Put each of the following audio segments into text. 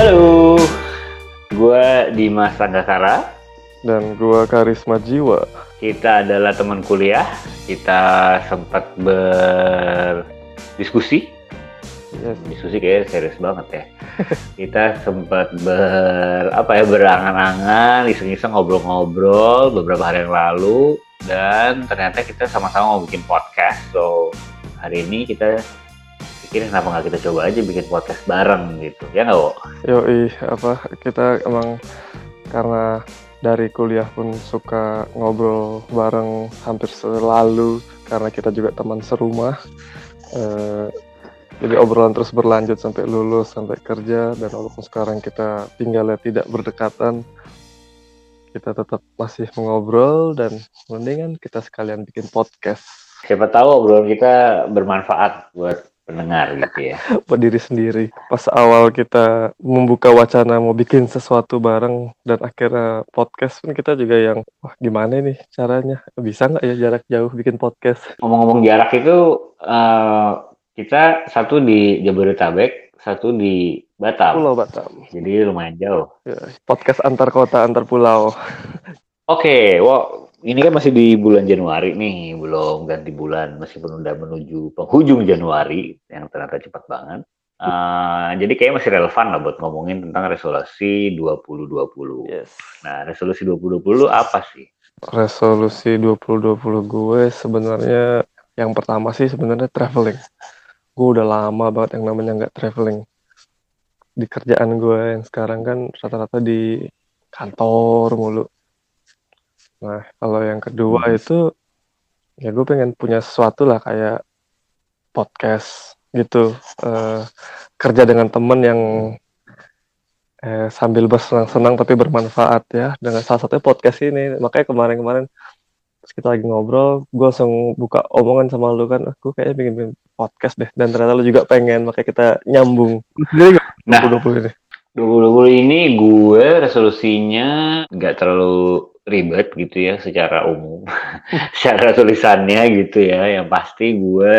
Halo, gue Dimas Sanggakara. Dan gua Karisma Jiwa. Kita adalah teman kuliah. Kita sempat berdiskusi. Yes. Diskusi kayak serius banget ya. Kita sempat ber apa ya berangan-angan, iseng-iseng ngobrol-ngobrol beberapa hari yang lalu dan ternyata kita sama-sama mau bikin podcast. So hari ini kita pikirin kenapa nggak kita coba aja bikin podcast bareng gitu ya nggak Wo? Yoi, apa kita emang karena dari kuliah pun suka ngobrol bareng hampir selalu karena kita juga teman serumah. Eh, jadi obrolan terus berlanjut sampai lulus, sampai kerja dan walaupun sekarang kita tinggalnya tidak berdekatan, kita tetap masih mengobrol dan mendingan kita sekalian bikin podcast Siapa tahu obrolan kita bermanfaat buat pendengar gitu ya. buat diri sendiri. Pas awal kita membuka wacana mau bikin sesuatu bareng dan akhirnya podcast pun kita juga yang wah gimana nih caranya bisa nggak ya jarak jauh bikin podcast? Ngomong-ngomong jarak itu eh, kita satu di Jabodetabek, satu di Batam. Pulau Batam. Jadi lumayan jauh. Ya, podcast antar kota antar pulau. Oke, wow, ini kan masih di bulan Januari nih, belum ganti bulan, meskipun udah menuju penghujung Januari, yang ternyata cepat banget. Eh, jadi kayaknya masih relevan lah buat ngomongin tentang resolusi 2020. Yes. Nah, resolusi 2020 apa sih? Resolusi 2020 gue sebenarnya yang pertama sih sebenarnya traveling. Gue udah lama banget yang namanya nggak traveling. Di kerjaan gue yang sekarang kan rata-rata di kantor mulu. Nah, kalau yang kedua Hmm. itu ya gue pengen punya sesuatu lah kayak podcast gitu. Eh, kerja dengan temen yang eh, sambil bersenang-senang tapi bermanfaat ya dengan salah satunya podcast ini. Makanya kemarin-kemarin kita lagi ngobrol, gue langsung buka omongan sama lu kan, aku kayaknya pengen bikin podcast deh. Dan ternyata lu juga pengen, makanya kita nyambung. Nah, 2020 ini. 2020 ini gue resolusinya nggak terlalu ribet gitu ya secara umum, secara tulisannya gitu ya. Yang pasti gue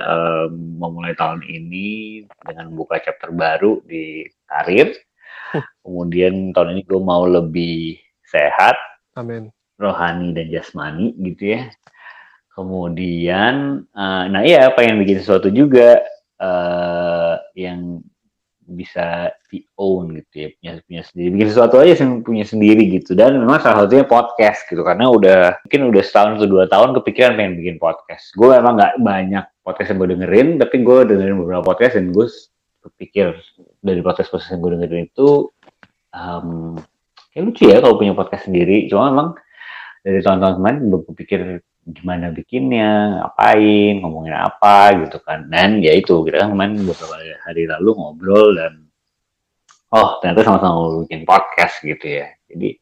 em, memulai tahun ini dengan buka chapter baru di karir. Kemudian tahun ini gue mau lebih sehat, Amin. rohani dan jasmani gitu ya. Kemudian, eh, nah iya pengen bikin sesuatu juga eh, yang bisa di own gitu ya punya punya sendiri. Bikin sesuatu aja yang punya sendiri gitu. Dan memang salah satunya podcast gitu karena udah mungkin udah setahun atau dua tahun kepikiran pengen bikin podcast. Gue memang nggak banyak podcast yang gue dengerin tapi gue dengerin beberapa podcast dan gue kepikir dari podcast podcast yang gue dengerin itu um, kayak lucu ya kalau punya podcast sendiri. Cuma memang dari tahun-tahun kemarin gue kepikir gimana bikinnya, ngapain, ngomongin apa gitu kan. Dan ya itu, kita kan kemarin beberapa hari lalu ngobrol dan oh ternyata sama-sama bikin podcast gitu ya. Jadi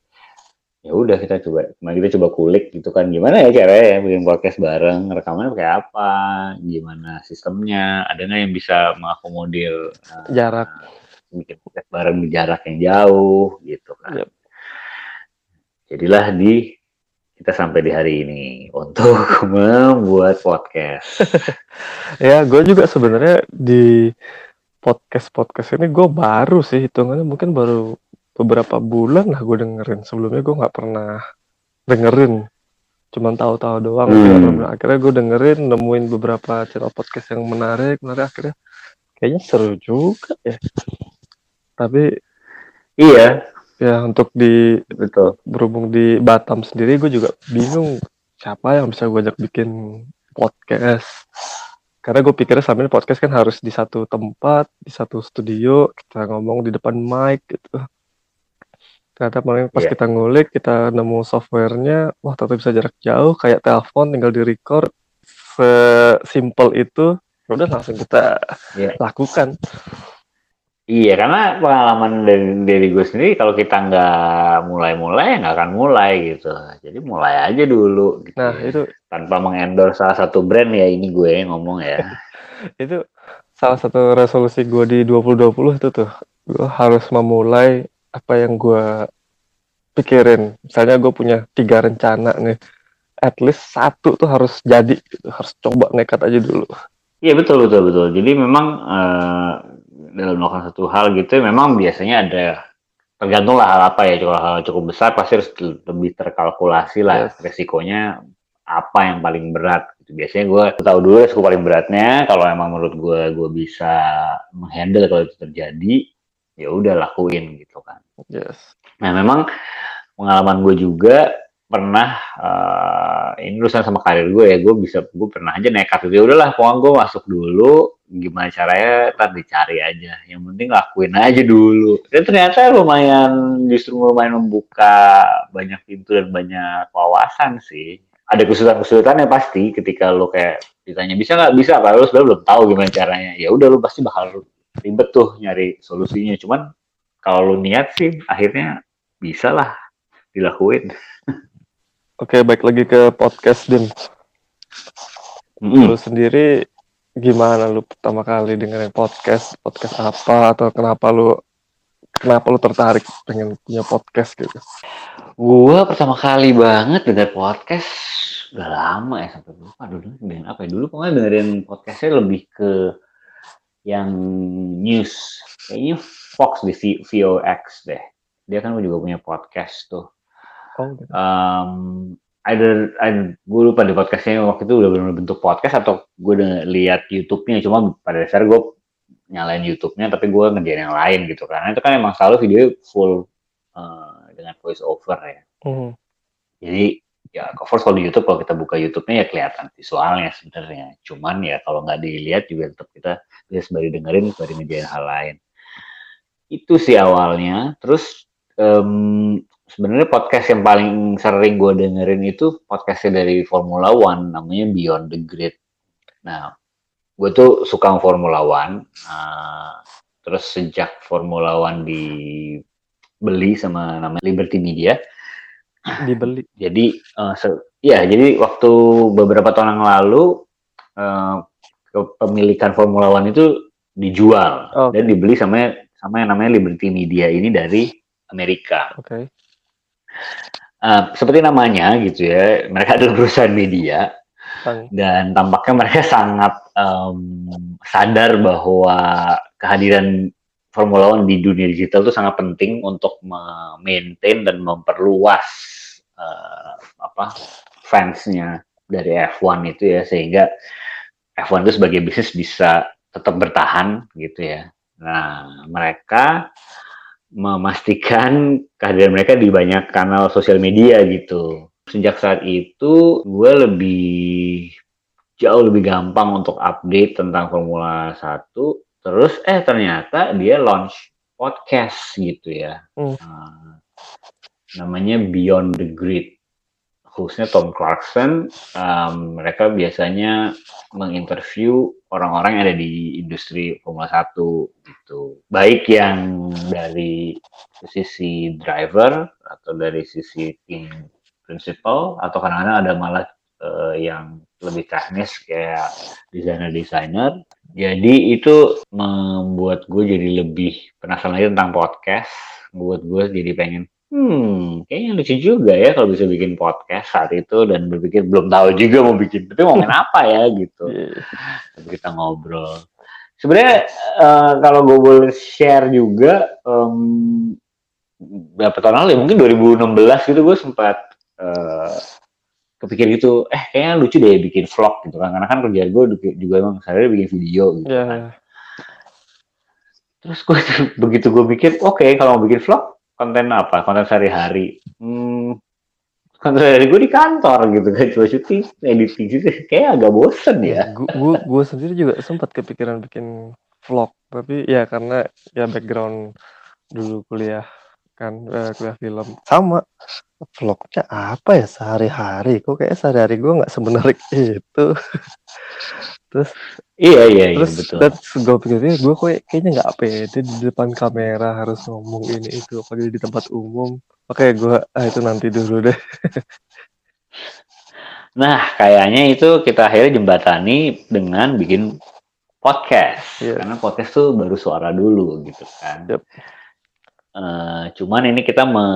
ya udah kita coba, kemarin kita coba kulik gitu kan gimana ya caranya ya bikin podcast bareng, rekamannya kayak apa, gimana sistemnya, ada nggak yang bisa mengakomodir eh, Jarak. bikin podcast bareng jarak yang jauh gitu kan. Yep. Jadilah di kita sampai di hari ini untuk membuat podcast. Ya, gue juga sebenarnya di podcast-podcast ini gue baru sih hitungannya mungkin baru beberapa bulan lah gue dengerin. Sebelumnya gue nggak pernah dengerin. Cuman tahu-tahu doang. Hmm. Akhirnya gue dengerin, nemuin beberapa channel podcast yang menarik. Menarik akhirnya kayaknya seru juga ya. Tapi iya, ya untuk di betul. berhubung di Batam sendiri gue juga bingung siapa yang bisa gue ajak bikin podcast karena gue pikirnya sambil podcast kan harus di satu tempat di satu studio kita ngomong di depan mic gitu ternyata paling pas Iya. kita ngulik kita nemu softwarenya wah ternyata bisa jarak jauh kayak telepon tinggal di record sesimpel itu ya udah langsung kita Iya. lakukan Iya, karena pengalaman dari, dari gue sendiri kalau kita nggak mulai-mulai, nggak akan mulai gitu. Jadi mulai aja dulu. Gitu nah ya. itu Tanpa mengendorse salah satu brand ya ini gue yang ngomong ya. itu salah satu resolusi gue di 2020 itu tuh gue harus memulai apa yang gue pikirin misalnya gue punya tiga rencana nih at least satu tuh harus jadi gitu. harus coba nekat aja dulu Iya betul betul betul. Jadi memang eh, dalam melakukan satu hal gitu memang biasanya ada tergantung lah hal apa ya kalau hal cukup besar pasti harus lebih terkalkulasi lah yes. resikonya apa yang paling berat gitu. biasanya gue tahu dulu resiko paling beratnya kalau emang menurut gue gue bisa menghandle kalau itu terjadi ya udah lakuin gitu kan yes nah memang pengalaman gue juga pernah uh, ini urusan sama karir gue ya gue bisa gue pernah aja nekat gitu. Ya udahlah pokoknya gue masuk dulu gimana caranya ntar dicari aja. Yang penting lakuin aja dulu. Dan ternyata lumayan justru lumayan membuka banyak pintu dan banyak wawasan sih. Ada kesulitan-kesulitan ya pasti ketika lo kayak ditanya bisa nggak? Bisa kalau lo sebenarnya belum tahu gimana caranya. Ya udah lo pasti bakal ribet tuh nyari solusinya. Cuman kalau lo niat sih akhirnya bisa lah dilakuin Oke, baik lagi ke podcast Dim. Mm. Lu sendiri gimana lu pertama kali dengerin podcast? Podcast apa atau kenapa lu kenapa lu tertarik pengen punya podcast gitu? Gua pertama kali banget denger podcast udah lama ya sampai lupa dulu dengan apa ya dulu pokoknya dengerin podcastnya lebih ke yang news kayaknya Fox di VOX deh dia kan juga punya podcast tuh Oh, gitu. Um, either, either gue lupa di podcastnya waktu itu udah benar bentuk podcast atau gue udah lihat YouTube-nya cuma pada dasar gue nyalain YouTube-nya tapi gue ngerjain yang lain gitu karena itu kan emang selalu video full uh, dengan voice over ya. Mm. Jadi ya cover kalau di YouTube kalau kita buka YouTube-nya ya kelihatan visualnya sebenarnya. Cuman ya kalau nggak dilihat juga tetap kita bisa sembari dengerin sembari ngerjain hal lain. Itu sih awalnya. Terus um, sebenarnya podcast yang paling sering gue dengerin itu podcastnya dari Formula One namanya Beyond the Grid. Nah, gue tuh suka Formula One. Uh, terus sejak Formula One dibeli sama namanya Liberty Media, dibeli. Jadi, uh, ya jadi waktu beberapa tahun yang lalu uh, kepemilikan Formula One itu dijual okay. dan dibeli sama sama yang namanya Liberty Media ini dari Amerika. Oke. Okay. Uh, seperti namanya gitu ya, mereka adalah perusahaan media dan tampaknya mereka sangat um, sadar bahwa kehadiran Formula One di dunia digital itu sangat penting untuk maintain dan memperluas uh, apa fansnya dari F1 itu ya sehingga F1 itu sebagai bisnis bisa tetap bertahan gitu ya. Nah mereka memastikan kehadiran mereka di banyak kanal sosial media gitu. Sejak saat itu gue lebih jauh lebih gampang untuk update tentang Formula 1. Terus eh ternyata dia launch podcast gitu ya. Hmm. Nah, namanya Beyond the Grid hostnya Tom Clarkson, um, mereka biasanya menginterview orang-orang yang ada di industri Formula 1 gitu. Baik yang dari sisi driver atau dari sisi tim principal atau kadang-kadang ada malah uh, yang lebih teknis kayak desainer-desainer. Jadi itu membuat gue jadi lebih penasaran lagi tentang podcast, membuat gue jadi pengen Hmm, kayaknya lucu juga ya kalau bisa bikin podcast saat itu dan berpikir belum tahu juga mau bikin, tapi mau main apa ya gitu. Tapi kita ngobrol. Sebenarnya uh, kalau gue boleh share juga um, berapa tahun lalu ya mungkin 2016 gitu gue sempat uh, kepikir gitu, eh kayaknya lucu deh bikin vlog gitu kan, karena kan kerjaan gue juga emang saya bikin video gitu yeah. kan. Terus gue begitu gue pikir, oke okay, kalau mau bikin vlog konten apa? Konten sehari-hari. Hmm, konten sehari gue di kantor gitu kan cuma syuting editing gitu. Kayak agak bosen ya. Gue gue sendiri juga sempat kepikiran bikin vlog. Tapi ya karena ya background dulu kuliah kan uh, kuliah film. Sama vlognya apa ya sehari-hari? Kok kayak sehari-hari gue nggak sebenarnya itu. Terus iya iya, iya terus betul. dan gue pikir gue kok kayaknya nggak pede di depan kamera harus ngomong ini itu apalagi di tempat umum oke gue ah itu nanti dulu deh nah kayaknya itu kita akhirnya jembatani dengan bikin podcast yeah. karena podcast tuh baru suara dulu gitu kan yep. uh, cuman ini kita me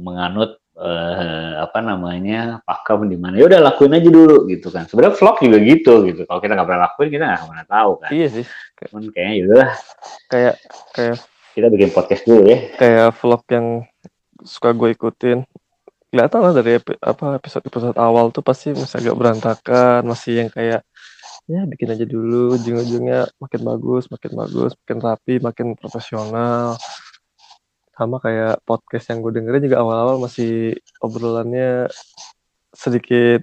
menganut uh, apa namanya pakem di mana. Ya udah lakuin aja dulu gitu kan. Sebenarnya vlog juga gitu gitu. Kalau kita nggak pernah lakuin kita nggak pernah tahu kan. Iya sih. Cuman kayaknya ya udah kayak kayak kita bikin podcast dulu ya. kayak vlog yang suka gue ikutin. Kelihatan lah dari epi, apa episode episode awal tuh pasti masih agak berantakan masih yang kayak ya bikin aja dulu. Ujung-ujungnya makin bagus makin bagus makin rapi makin profesional sama kayak podcast yang gue dengerin juga awal-awal masih obrolannya sedikit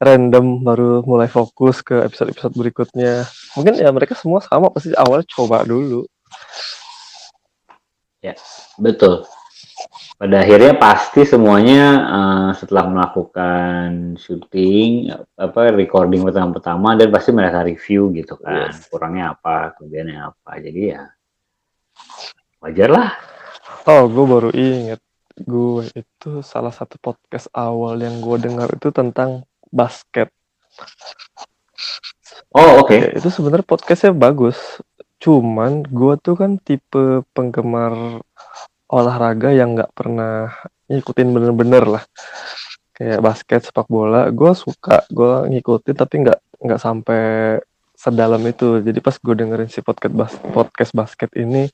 random baru mulai fokus ke episode-episode berikutnya. Mungkin ya mereka semua sama pasti awalnya coba dulu. Ya betul. Pada akhirnya pasti semuanya uh, setelah melakukan syuting apa recording pertama-pertama dan pasti mereka review gitu kan. Yes. kurangnya apa kelebihannya apa. Jadi ya wajar lah Oh, gue baru inget. Gue itu salah satu podcast awal yang gue dengar itu tentang basket. Oh, oke. Okay. Itu sebenarnya podcastnya bagus. Cuman gue tuh kan tipe penggemar olahraga yang nggak pernah ngikutin bener-bener lah. Kayak basket, sepak bola, gue suka, gue ngikutin tapi nggak nggak sampai sedalam itu. Jadi pas gue dengerin si podcast bas podcast basket ini,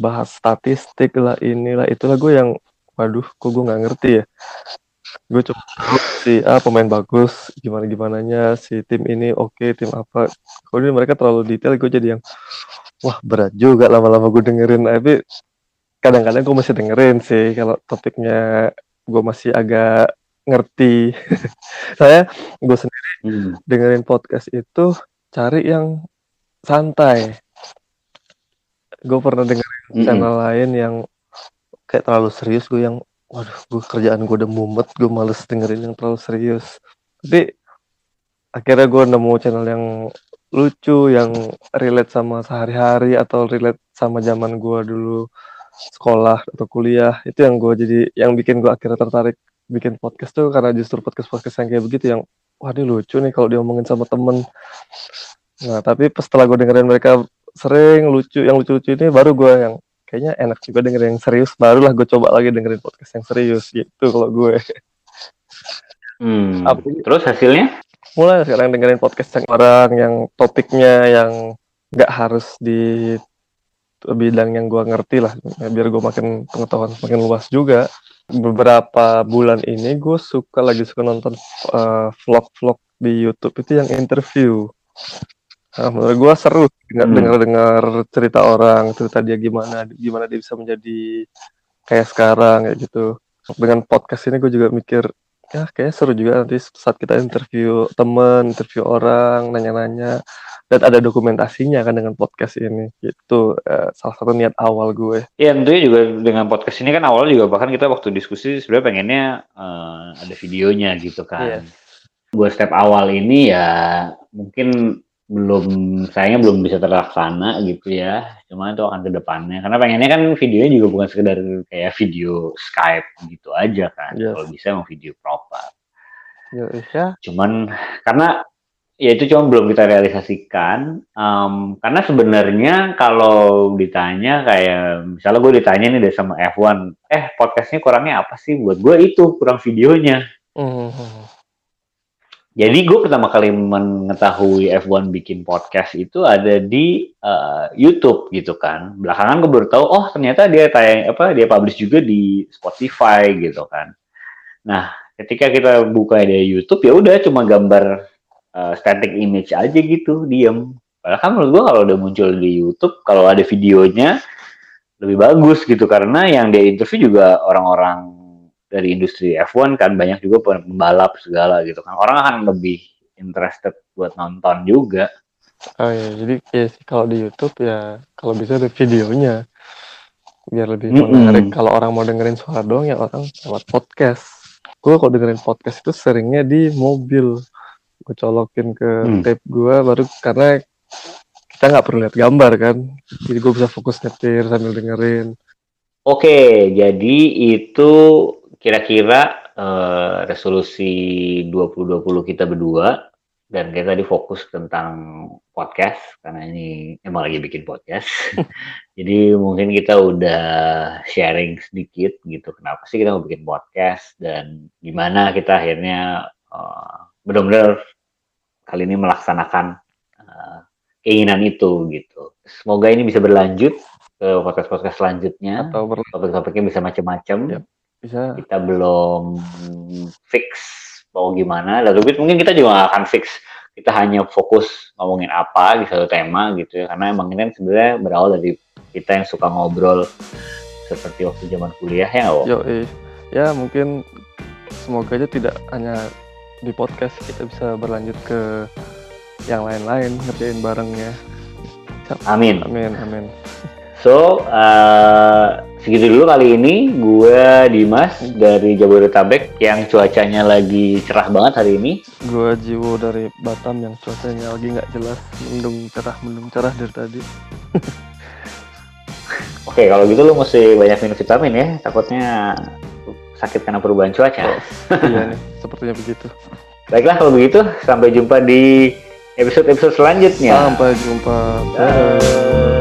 bahas statistik lah inilah itulah gue yang waduh kok gue nggak ngerti ya. Gue coba si ah pemain bagus gimana gimana nya si tim ini oke okay, tim apa. Kalau ini mereka terlalu detail gue jadi yang wah berat juga lama-lama gue dengerin. Tapi kadang-kadang gue masih dengerin sih kalau topiknya gue masih agak ngerti. Saya gue sendiri hmm. dengerin podcast itu cari yang santai. Gue pernah dengerin channel lain yang kayak terlalu serius gue yang waduh gue kerjaan gue udah mumet gue males dengerin yang terlalu serius. Tapi akhirnya gue nemu channel yang lucu yang relate sama sehari-hari atau relate sama zaman gue dulu sekolah atau kuliah. Itu yang gue jadi yang bikin gue akhirnya tertarik bikin podcast tuh karena justru podcast podcast yang kayak begitu yang wah ini lucu nih kalau diomongin sama temen. Nah tapi setelah gue dengerin mereka sering lucu yang lucu-lucu ini baru gue yang kayaknya enak juga dengerin yang serius. Barulah gue coba lagi dengerin podcast yang serius gitu kalau gue. Hmm. Apa, terus hasilnya? Mulai sekarang dengerin podcast yang orang yang topiknya yang nggak harus di bidang yang gue ngerti lah biar gue makin pengetahuan makin luas juga. Beberapa bulan ini gue suka lagi suka nonton uh, vlog-vlog di YouTube itu yang interview Nah, menurut gue seru dengar hmm. dengar dengar cerita orang cerita dia gimana gimana dia bisa menjadi kayak sekarang kayak gitu dengan podcast ini gue juga mikir ya kayak seru juga nanti saat kita interview temen interview orang nanya-nanya dan ada dokumentasinya kan dengan podcast ini gitu uh, salah satu niat awal gue Iya tentunya juga dengan podcast ini kan awal juga bahkan kita waktu diskusi sebenarnya pengennya uh, ada videonya gitu kan yeah. buat step awal ini ya mungkin belum sayangnya belum bisa terlaksana gitu ya. Cuma itu akan ke depannya. Karena pengennya kan videonya juga bukan sekedar kayak video Skype gitu aja kan. Yes. kalau bisa emang video proper. Ya, ya. cuman karena ya itu cuma belum kita realisasikan um, karena sebenarnya kalau ditanya kayak misalnya gue ditanya nih dari sama F1 eh podcastnya kurangnya apa sih? Buat gue itu kurang videonya. Mm -hmm jadi gue pertama kali mengetahui F1 bikin podcast itu ada di uh, YouTube gitu kan. Belakangan gue baru tahu, oh ternyata dia tayang apa dia publish juga di Spotify gitu kan. Nah, ketika kita buka di YouTube ya udah cuma gambar uh, static image aja gitu, diem. Padahal kan menurut gue kalau udah muncul di YouTube, kalau ada videonya lebih bagus gitu karena yang dia interview juga orang-orang dari industri F1 kan banyak juga pembalap segala gitu kan. Orang akan lebih interested buat nonton juga. Oh iya jadi ya sih kalau di YouTube ya kalau bisa ada videonya. Biar lebih mm -hmm. menarik. Kalau orang mau dengerin suara doang ya orang lewat podcast. Gue kalau dengerin podcast itu seringnya di mobil. Gue colokin ke mm. tape gue baru karena kita nggak perlu lihat gambar kan. Jadi gue bisa fokus nyetir sambil dengerin. Oke, jadi itu kira-kira uh, resolusi 2020 kita berdua dan kita tadi fokus tentang podcast karena ini emang lagi bikin podcast. Jadi mungkin kita udah sharing sedikit gitu kenapa sih kita mau bikin podcast dan gimana kita akhirnya uh, benar-benar kali ini melaksanakan uh, keinginan itu gitu. Semoga ini bisa berlanjut ke podcast-podcast selanjutnya atau topik-topiknya bisa macam-macam. Yep, bisa. Kita belum fix mau gimana. Lalu mungkin kita juga gak akan fix. Kita hanya fokus ngomongin apa di satu tema gitu ya. Karena emang ini kan sebenarnya berawal dari kita yang suka ngobrol seperti waktu zaman kuliah ya nggak Yo, ya mungkin semoga aja tidak hanya di podcast kita bisa berlanjut ke yang lain-lain ngerjain barengnya amin. Amin amin So, uh, segitu dulu kali ini. Gue Dimas dari Jabodetabek yang cuacanya lagi cerah banget hari ini. Gue Jiwo dari Batam yang cuacanya lagi nggak jelas, mendung cerah, mendung cerah dari tadi. Oke, kalau gitu lu mesti banyak minum vitamin ya. Takutnya sakit karena perubahan cuaca. Oh, iya nih, sepertinya begitu. Baiklah kalau begitu, sampai jumpa di episode-episode selanjutnya. Sampai jumpa. Bye.